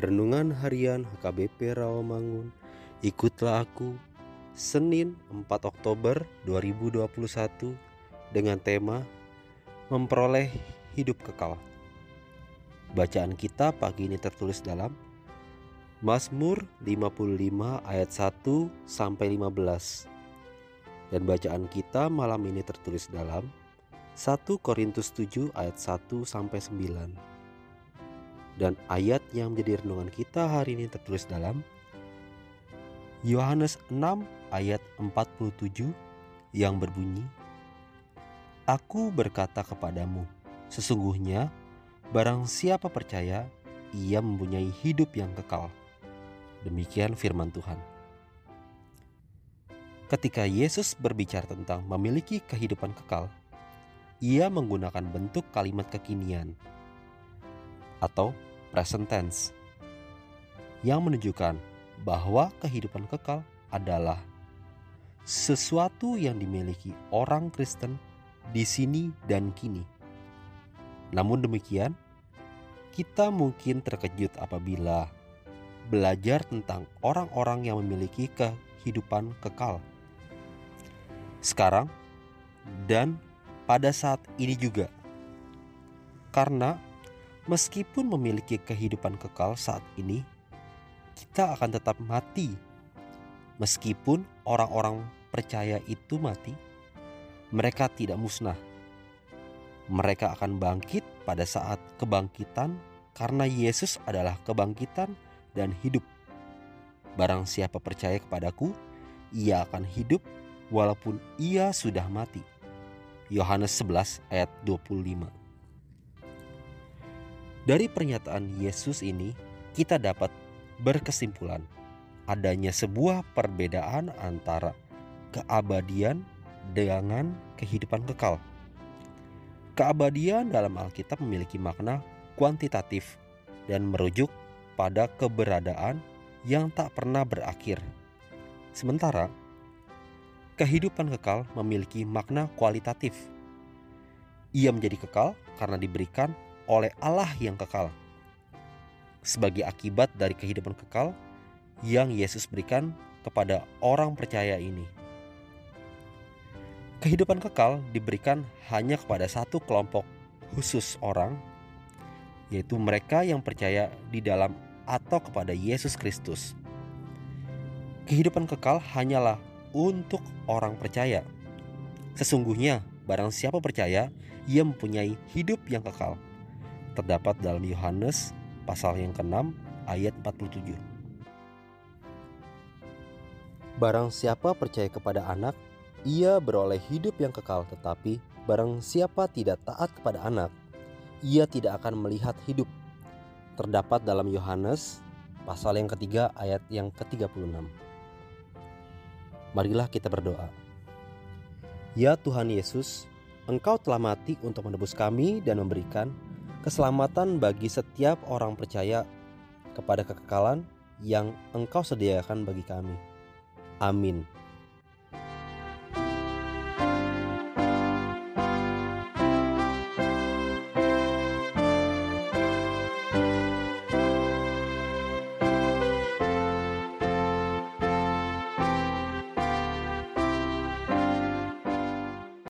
Renungan Harian HKBP Rawamangun. Ikutlah aku Senin 4 Oktober 2021 dengan tema Memperoleh Hidup Kekal. Bacaan kita pagi ini tertulis dalam Mazmur 55 ayat 1 sampai 15. Dan bacaan kita malam ini tertulis dalam 1 Korintus 7 ayat 1 sampai 9. Dan ayat yang menjadi renungan kita hari ini tertulis dalam Yohanes 6 ayat 47 yang berbunyi Aku berkata kepadamu sesungguhnya barang siapa percaya ia mempunyai hidup yang kekal. Demikian firman Tuhan. Ketika Yesus berbicara tentang memiliki kehidupan kekal ia menggunakan bentuk kalimat kekinian atau present tense yang menunjukkan bahwa kehidupan kekal adalah sesuatu yang dimiliki orang Kristen di sini dan kini. Namun demikian, kita mungkin terkejut apabila belajar tentang orang-orang yang memiliki kehidupan kekal. Sekarang dan pada saat ini juga. Karena meskipun memiliki kehidupan kekal saat ini, kita akan tetap mati. Meskipun orang-orang percaya itu mati, mereka tidak musnah. Mereka akan bangkit pada saat kebangkitan, karena Yesus adalah kebangkitan dan hidup. Barang siapa percaya kepadaku, ia akan hidup walaupun ia sudah mati. Yohanes 11 ayat 25. Dari pernyataan Yesus ini, kita dapat berkesimpulan adanya sebuah perbedaan antara keabadian dengan kehidupan kekal. Keabadian dalam Alkitab memiliki makna kuantitatif dan merujuk pada keberadaan yang tak pernah berakhir. Sementara kehidupan kekal memiliki makna kualitatif. Ia menjadi kekal karena diberikan oleh Allah yang kekal. Sebagai akibat dari kehidupan kekal yang Yesus berikan kepada orang percaya ini. Kehidupan kekal diberikan hanya kepada satu kelompok khusus orang, yaitu mereka yang percaya di dalam atau kepada Yesus Kristus. Kehidupan kekal hanyalah untuk orang percaya. Sesungguhnya, barang siapa percaya, ia mempunyai hidup yang kekal terdapat dalam Yohanes pasal yang ke-6 ayat 47. Barang siapa percaya kepada anak, ia beroleh hidup yang kekal tetapi barang siapa tidak taat kepada anak, ia tidak akan melihat hidup. Terdapat dalam Yohanes pasal yang ketiga ayat yang ke-36. Marilah kita berdoa. Ya Tuhan Yesus, Engkau telah mati untuk menebus kami dan memberikan keselamatan bagi setiap orang percaya kepada kekekalan yang Engkau sediakan bagi kami. Amin.